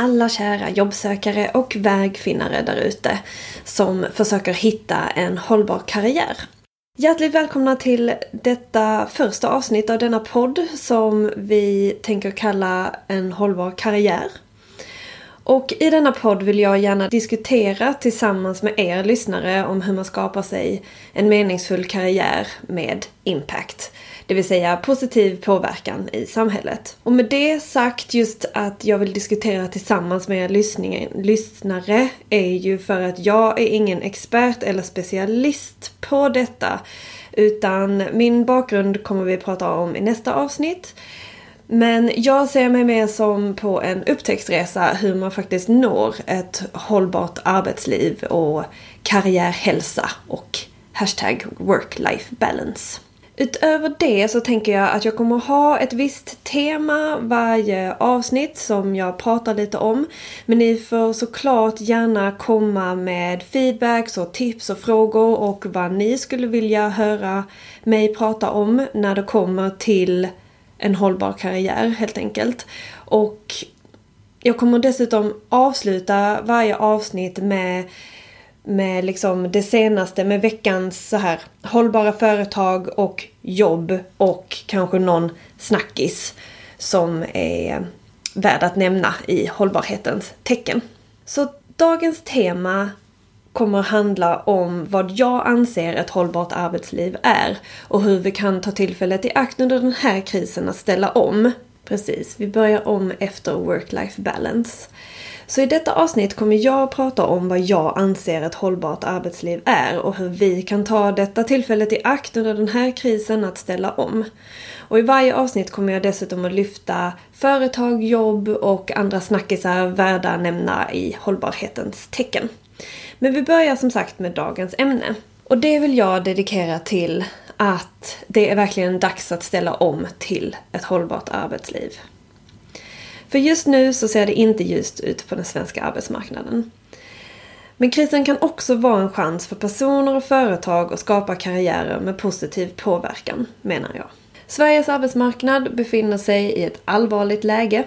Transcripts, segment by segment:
alla kära jobbsökare och vägfinnare därute som försöker hitta en hållbar karriär. Hjärtligt välkomna till detta första avsnitt av denna podd som vi tänker kalla En hållbar karriär. Och i denna podd vill jag gärna diskutera tillsammans med er lyssnare om hur man skapar sig en meningsfull karriär med impact. Det vill säga positiv påverkan i samhället. Och med det sagt just att jag vill diskutera tillsammans med er lyssnare är ju för att jag är ingen expert eller specialist på detta. Utan min bakgrund kommer vi prata om i nästa avsnitt. Men jag ser mig mer som på en upptäcktsresa hur man faktiskt når ett hållbart arbetsliv och karriärhälsa och hashtag work-life balance. Utöver det så tänker jag att jag kommer ha ett visst tema varje avsnitt som jag pratar lite om. Men ni får såklart gärna komma med feedbacks och tips och frågor och vad ni skulle vilja höra mig prata om när det kommer till en hållbar karriär helt enkelt. Och jag kommer dessutom avsluta varje avsnitt med med liksom det senaste med veckans så här hållbara företag och jobb och kanske någon snackis som är värd att nämna i hållbarhetens tecken. Så dagens tema kommer handla om vad jag anser ett hållbart arbetsliv är och hur vi kan ta tillfället i akt under den här krisen att ställa om. Precis, vi börjar om efter work-life balance. Så i detta avsnitt kommer jag att prata om vad jag anser ett hållbart arbetsliv är och hur vi kan ta detta tillfället i akt under den här krisen att ställa om. Och i varje avsnitt kommer jag dessutom att lyfta företag, jobb och andra snackisar värda att nämna i hållbarhetens tecken. Men vi börjar som sagt med dagens ämne. Och det vill jag dedikera till att det är verkligen dags att ställa om till ett hållbart arbetsliv. För just nu så ser det inte ljust ut på den svenska arbetsmarknaden. Men krisen kan också vara en chans för personer och företag att skapa karriärer med positiv påverkan, menar jag. Sveriges arbetsmarknad befinner sig i ett allvarligt läge.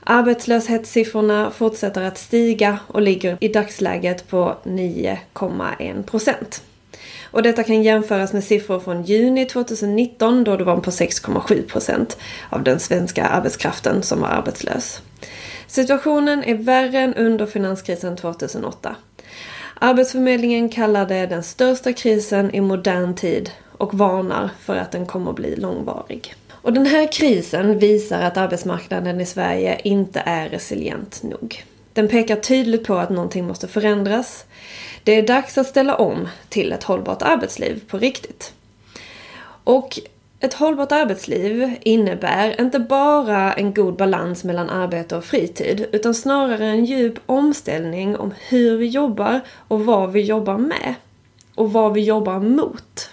Arbetslöshetssiffrorna fortsätter att stiga och ligger i dagsläget på 9,1 procent. Och detta kan jämföras med siffror från juni 2019 då det var på 6,7% av den svenska arbetskraften som var arbetslös. Situationen är värre än under finanskrisen 2008. Arbetsförmedlingen kallar det den största krisen i modern tid och varnar för att den kommer att bli långvarig. Och den här krisen visar att arbetsmarknaden i Sverige inte är resilient nog. Den pekar tydligt på att någonting måste förändras. Det är dags att ställa om till ett hållbart arbetsliv på riktigt. Och ett hållbart arbetsliv innebär inte bara en god balans mellan arbete och fritid utan snarare en djup omställning om hur vi jobbar och vad vi jobbar med. Och vad vi jobbar mot.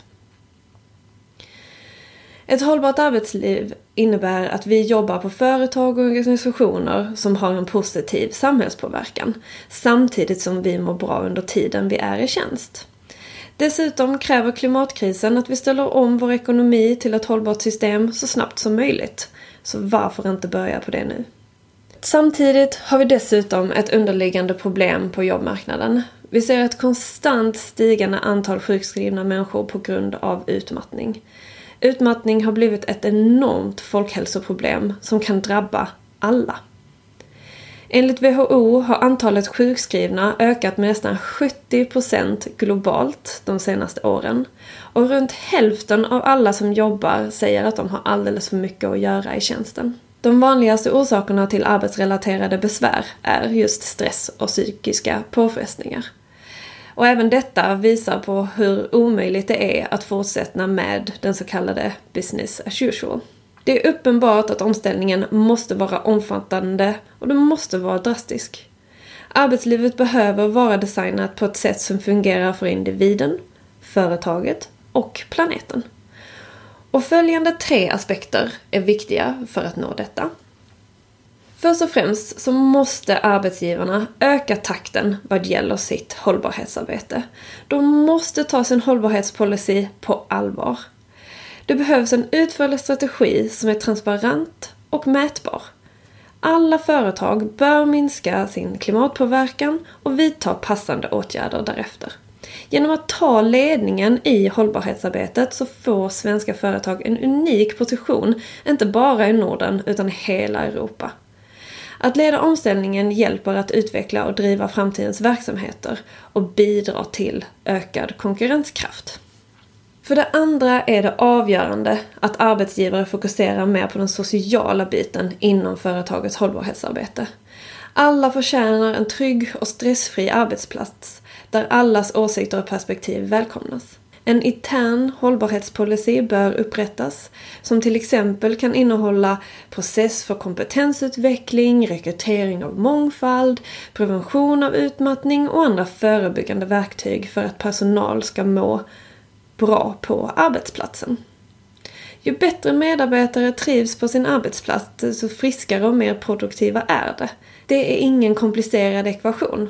Ett hållbart arbetsliv innebär att vi jobbar på företag och organisationer som har en positiv samhällspåverkan samtidigt som vi mår bra under tiden vi är i tjänst. Dessutom kräver klimatkrisen att vi ställer om vår ekonomi till ett hållbart system så snabbt som möjligt. Så varför inte börja på det nu? Samtidigt har vi dessutom ett underliggande problem på jobbmarknaden. Vi ser ett konstant stigande antal sjukskrivna människor på grund av utmattning. Utmattning har blivit ett enormt folkhälsoproblem som kan drabba alla. Enligt WHO har antalet sjukskrivna ökat med nästan 70% globalt de senaste åren. Och runt hälften av alla som jobbar säger att de har alldeles för mycket att göra i tjänsten. De vanligaste orsakerna till arbetsrelaterade besvär är just stress och psykiska påfrestningar. Och även detta visar på hur omöjligt det är att fortsätta med den så kallade business as usual. Det är uppenbart att omställningen måste vara omfattande och den måste vara drastisk. Arbetslivet behöver vara designat på ett sätt som fungerar för individen, företaget och planeten. Och följande tre aspekter är viktiga för att nå detta. Först och främst så måste arbetsgivarna öka takten vad gäller sitt hållbarhetsarbete. De måste ta sin hållbarhetspolicy på allvar. Det behövs en utförlig strategi som är transparent och mätbar. Alla företag bör minska sin klimatpåverkan och vidta passande åtgärder därefter. Genom att ta ledningen i hållbarhetsarbetet så får svenska företag en unik position, inte bara i Norden utan i hela Europa. Att leda omställningen hjälper att utveckla och driva framtidens verksamheter och bidrar till ökad konkurrenskraft. För det andra är det avgörande att arbetsgivare fokuserar mer på den sociala biten inom företagets hållbarhetsarbete. Alla förtjänar en trygg och stressfri arbetsplats där allas åsikter och perspektiv välkomnas. En intern hållbarhetspolicy bör upprättas som till exempel kan innehålla process för kompetensutveckling, rekrytering av mångfald, prevention av utmattning och andra förebyggande verktyg för att personal ska må bra på arbetsplatsen. Ju bättre medarbetare trivs på sin arbetsplats, desto friskare och mer produktiva är det. Det är ingen komplicerad ekvation.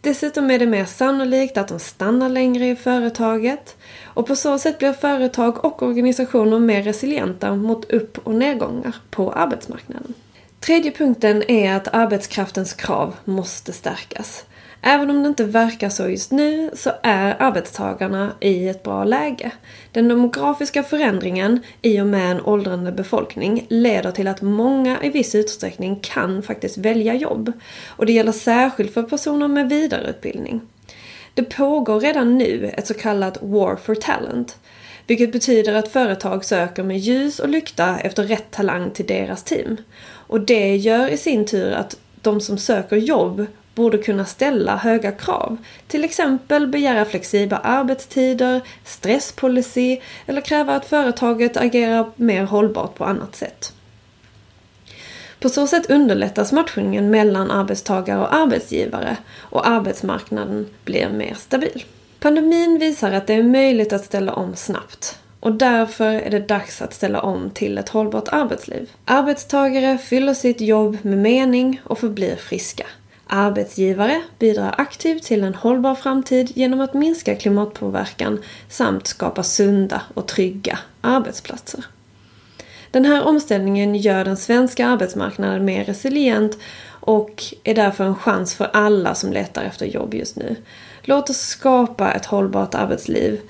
Dessutom är det mer sannolikt att de stannar längre i företaget och på så sätt blir företag och organisationer mer resilienta mot upp och nedgångar på arbetsmarknaden. Tredje punkten är att arbetskraftens krav måste stärkas. Även om det inte verkar så just nu så är arbetstagarna i ett bra läge. Den demografiska förändringen i och med en åldrande befolkning leder till att många i viss utsträckning kan faktiskt välja jobb. Och det gäller särskilt för personer med vidareutbildning. Det pågår redan nu ett så kallat War for Talent. Vilket betyder att företag söker med ljus och lykta efter rätt talang till deras team. Och det gör i sin tur att de som söker jobb borde kunna ställa höga krav. Till exempel begära flexibla arbetstider, stresspolicy eller kräva att företaget agerar mer hållbart på annat sätt. På så sätt underlättas matchningen mellan arbetstagare och arbetsgivare och arbetsmarknaden blir mer stabil. Pandemin visar att det är möjligt att ställa om snabbt och därför är det dags att ställa om till ett hållbart arbetsliv. Arbetstagare fyller sitt jobb med mening och förblir friska. Arbetsgivare bidrar aktivt till en hållbar framtid genom att minska klimatpåverkan samt skapa sunda och trygga arbetsplatser. Den här omställningen gör den svenska arbetsmarknaden mer resilient och är därför en chans för alla som letar efter jobb just nu. Låt oss skapa ett hållbart arbetsliv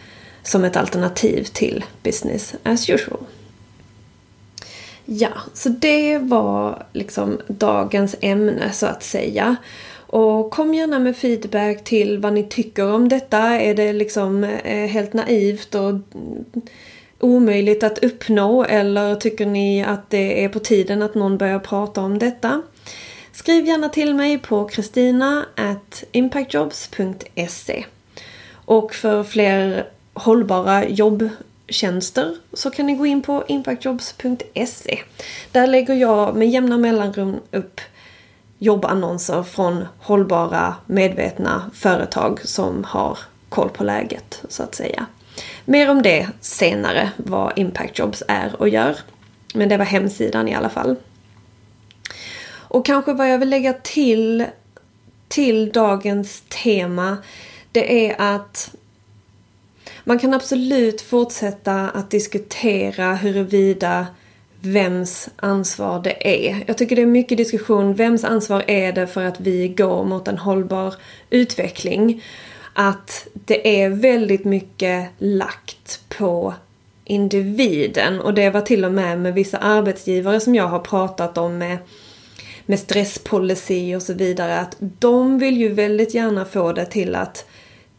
som ett alternativ till business as usual. Ja, så det var liksom dagens ämne så att säga. Och kom gärna med feedback till vad ni tycker om detta. Är det liksom eh, helt naivt och omöjligt att uppnå eller tycker ni att det är på tiden att någon börjar prata om detta? Skriv gärna till mig på kristina impactjobs.se Och för fler hållbara jobb tjänster så kan ni gå in på impactjobs.se. Där lägger jag med jämna mellanrum upp jobbannonser från hållbara, medvetna företag som har koll på läget, så att säga. Mer om det senare, vad Impact Jobs är och gör. Men det var hemsidan i alla fall. Och kanske vad jag vill lägga till till dagens tema det är att man kan absolut fortsätta att diskutera huruvida vems ansvar det är. Jag tycker det är mycket diskussion. Vems ansvar är det för att vi går mot en hållbar utveckling? Att det är väldigt mycket lagt på individen och det var till och med med vissa arbetsgivare som jag har pratat om med med stresspolicy och så vidare att de vill ju väldigt gärna få det till att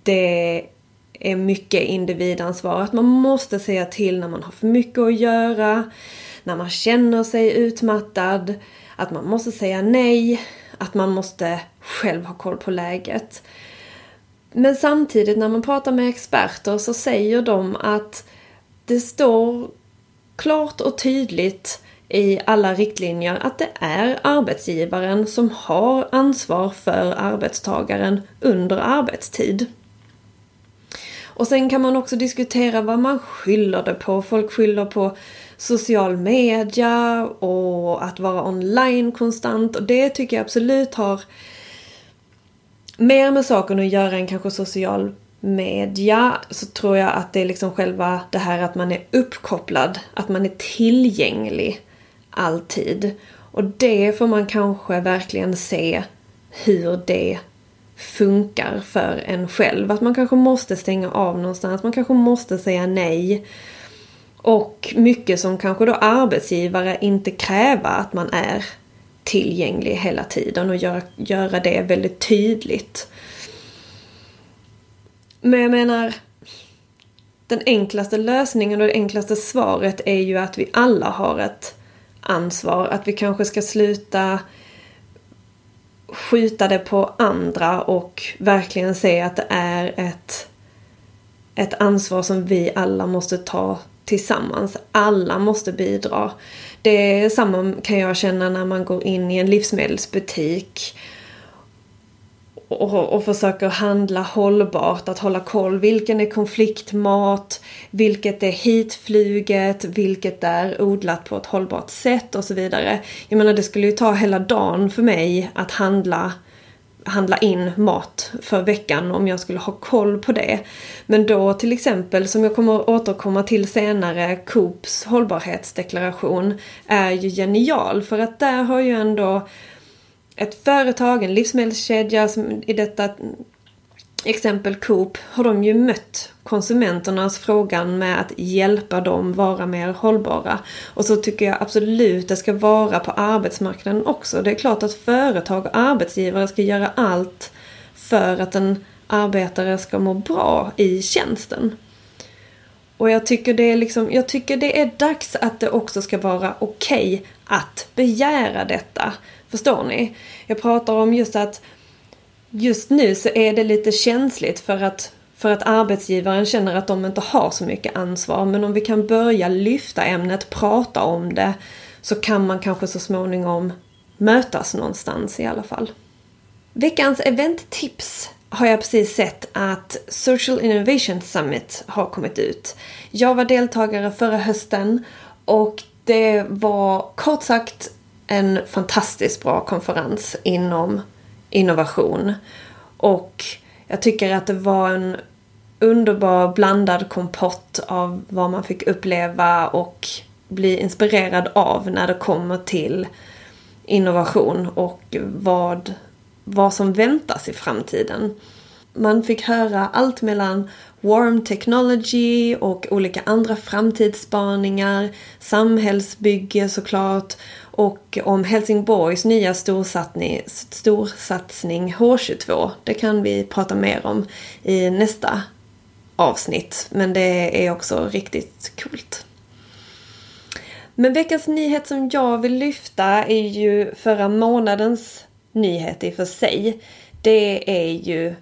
det är mycket individansvar. Att man måste säga till när man har för mycket att göra, när man känner sig utmattad, att man måste säga nej, att man måste själv ha koll på läget. Men samtidigt när man pratar med experter så säger de att det står klart och tydligt i alla riktlinjer att det är arbetsgivaren som har ansvar för arbetstagaren under arbetstid. Och sen kan man också diskutera vad man skyller det på. Folk skyller på social media och att vara online konstant. Och det tycker jag absolut har mer med saken att göra än kanske social media. Så tror jag att det är liksom själva det här att man är uppkopplad. Att man är tillgänglig alltid. Och det får man kanske verkligen se hur det funkar för en själv. Att man kanske måste stänga av någonstans, man kanske måste säga nej. Och mycket som kanske då arbetsgivare inte kräva att man är tillgänglig hela tiden och göra, göra det väldigt tydligt. Men jag menar, den enklaste lösningen och det enklaste svaret är ju att vi alla har ett ansvar. Att vi kanske ska sluta skjuta det på andra och verkligen se att det är ett, ett ansvar som vi alla måste ta tillsammans. Alla måste bidra. Det är samma kan jag känna när man går in i en livsmedelsbutik och, och försöker handla hållbart, att hålla koll. Vilken är konfliktmat? Vilket är hitfluget? Vilket är odlat på ett hållbart sätt? Och så vidare. Jag menar det skulle ju ta hela dagen för mig att handla handla in mat för veckan om jag skulle ha koll på det. Men då till exempel, som jag kommer återkomma till senare, Coops hållbarhetsdeklaration är ju genial för att där har ju ändå ett företag, en livsmedelskedja som i detta exempel Coop har de ju mött konsumenternas frågan med att hjälpa dem vara mer hållbara. Och så tycker jag absolut det ska vara på arbetsmarknaden också. Det är klart att företag och arbetsgivare ska göra allt för att en arbetare ska må bra i tjänsten. Och jag tycker det är liksom, jag tycker det är dags att det också ska vara okej okay att begära detta. Förstår ni? Jag pratar om just att just nu så är det lite känsligt för att, för att arbetsgivaren känner att de inte har så mycket ansvar. Men om vi kan börja lyfta ämnet, prata om det, så kan man kanske så småningom mötas någonstans i alla fall. Veckans eventtips har jag precis sett att Social Innovation Summit har kommit ut. Jag var deltagare förra hösten och det var kort sagt en fantastiskt bra konferens inom innovation. Och jag tycker att det var en underbar blandad kompott av vad man fick uppleva och bli inspirerad av när det kommer till innovation och vad, vad som väntas i framtiden. Man fick höra allt mellan warm technology och olika andra framtidsspaningar, samhällsbygge såklart och om Helsingborgs nya storsatsning, storsatsning H22. Det kan vi prata mer om i nästa avsnitt. Men det är också riktigt coolt. Men veckans nyhet som jag vill lyfta är ju förra månadens nyhet i och för sig. Det är ju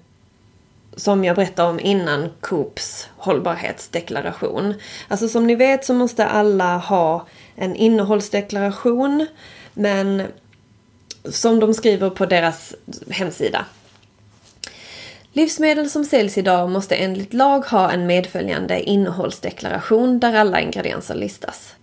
som jag berättade om innan Coops hållbarhetsdeklaration. Alltså som ni vet så måste alla ha en innehållsdeklaration men som de skriver på deras hemsida. Livsmedel som säljs idag måste enligt lag ha en medföljande innehållsdeklaration där alla ingredienser listas.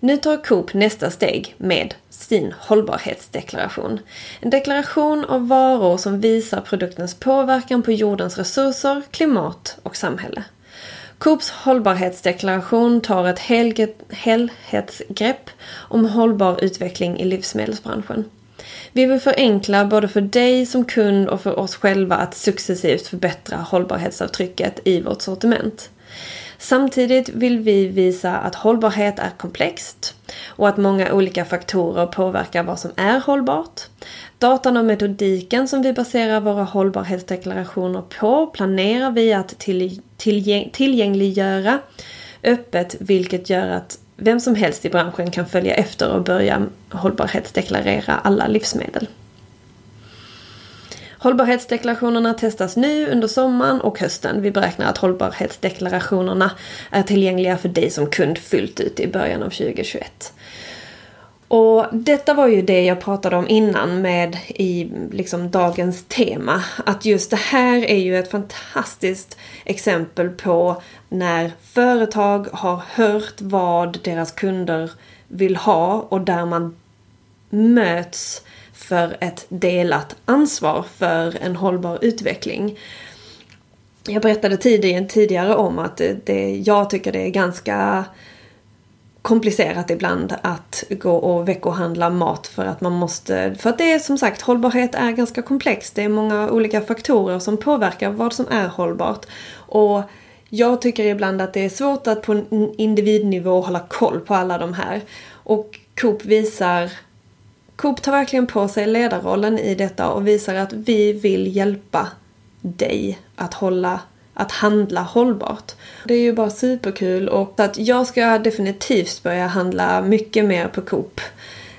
Nu tar Coop nästa steg med sin hållbarhetsdeklaration. En deklaration av varor som visar produktens påverkan på jordens resurser, klimat och samhälle. Coops hållbarhetsdeklaration tar ett helhetsgrepp om hållbar utveckling i livsmedelsbranschen. Vi vill förenkla både för dig som kund och för oss själva att successivt förbättra hållbarhetsavtrycket i vårt sortiment. Samtidigt vill vi visa att hållbarhet är komplext och att många olika faktorer påverkar vad som är hållbart. Datan och metodiken som vi baserar våra hållbarhetsdeklarationer på planerar vi att tillgängliggöra öppet vilket gör att vem som helst i branschen kan följa efter och börja hållbarhetsdeklarera alla livsmedel. Hållbarhetsdeklarationerna testas nu under sommaren och hösten. Vi beräknar att hållbarhetsdeklarationerna är tillgängliga för dig som kund fullt ut i början av 2021. Och detta var ju det jag pratade om innan med i liksom dagens tema. Att just det här är ju ett fantastiskt exempel på när företag har hört vad deras kunder vill ha och där man möts för ett delat ansvar för en hållbar utveckling. Jag berättade tidigare, om att det, det, jag tycker det är ganska komplicerat ibland att gå och veckohandla mat för att man måste... För att det är som sagt, hållbarhet är ganska komplext. Det är många olika faktorer som påverkar vad som är hållbart. Och jag tycker ibland att det är svårt att på individnivå hålla koll på alla de här. Och Coop visar Coop tar verkligen på sig ledarrollen i detta och visar att vi vill hjälpa dig att hålla att handla hållbart. Det är ju bara superkul och att jag ska definitivt börja handla mycket mer på Coop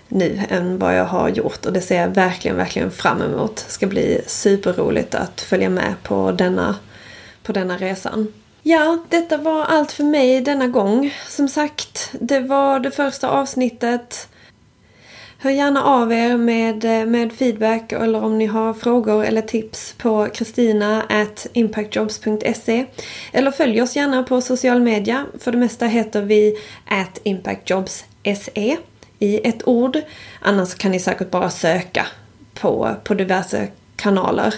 nu än vad jag har gjort och det ser jag verkligen, verkligen fram emot. Det ska bli superroligt att följa med på denna, på denna resan. Ja, detta var allt för mig denna gång. Som sagt, det var det första avsnittet. Hör gärna av er med, eh, med feedback eller om ni har frågor eller tips på kristina impactjobs.se Eller följ oss gärna på social media. För det mesta heter vi impactjobs.se i ett ord. Annars kan ni säkert bara söka på, på diverse kanaler.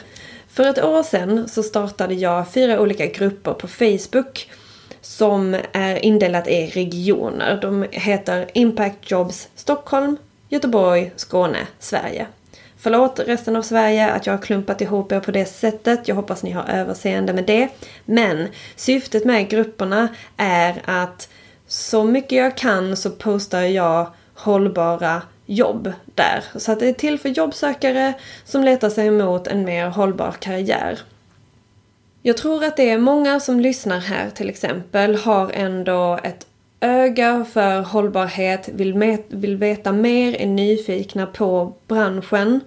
För ett år sedan så startade jag fyra olika grupper på Facebook som är indelat i regioner. De heter Impact Jobs Stockholm, Göteborg, Skåne, Sverige. Förlåt resten av Sverige att jag har klumpat ihop er på det sättet. Jag hoppas ni har överseende med det. Men syftet med grupperna är att så mycket jag kan så postar jag hållbara jobb där. Så att det är till för jobbsökare som letar sig mot en mer hållbar karriär. Jag tror att det är många som lyssnar här till exempel har ändå ett öga för hållbarhet, vill, vill veta mer, är nyfikna på branschen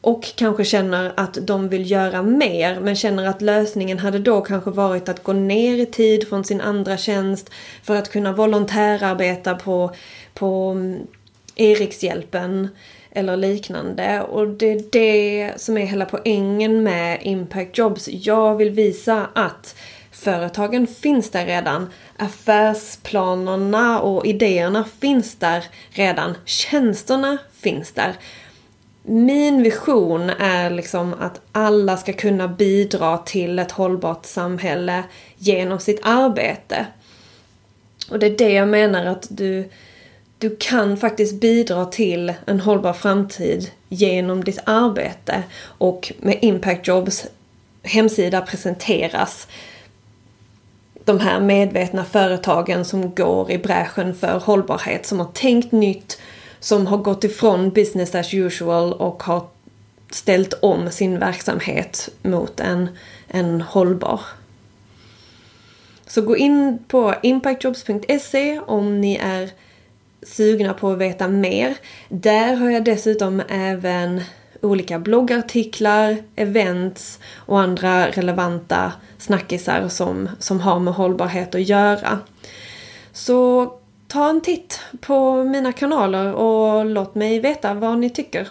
och kanske känner att de vill göra mer men känner att lösningen hade då kanske varit att gå ner i tid från sin andra tjänst för att kunna volontärarbeta på, på mm, Erikshjälpen eller liknande. Och det är det som är hela poängen med Impact Jobs. Jag vill visa att Företagen finns där redan. Affärsplanerna och idéerna finns där redan. Tjänsterna finns där. Min vision är liksom att alla ska kunna bidra till ett hållbart samhälle genom sitt arbete. Och det är det jag menar att du, du kan faktiskt bidra till en hållbar framtid genom ditt arbete. Och med Impact Jobs hemsida presenteras de här medvetna företagen som går i bräschen för hållbarhet, som har tänkt nytt, som har gått ifrån business as usual och har ställt om sin verksamhet mot en, en hållbar. Så gå in på impactjobs.se om ni är sugna på att veta mer. Där har jag dessutom även olika bloggartiklar, events och andra relevanta snackisar som, som har med hållbarhet att göra. Så ta en titt på mina kanaler och låt mig veta vad ni tycker.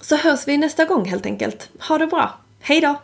Så hörs vi nästa gång helt enkelt. Ha det bra! Hejdå!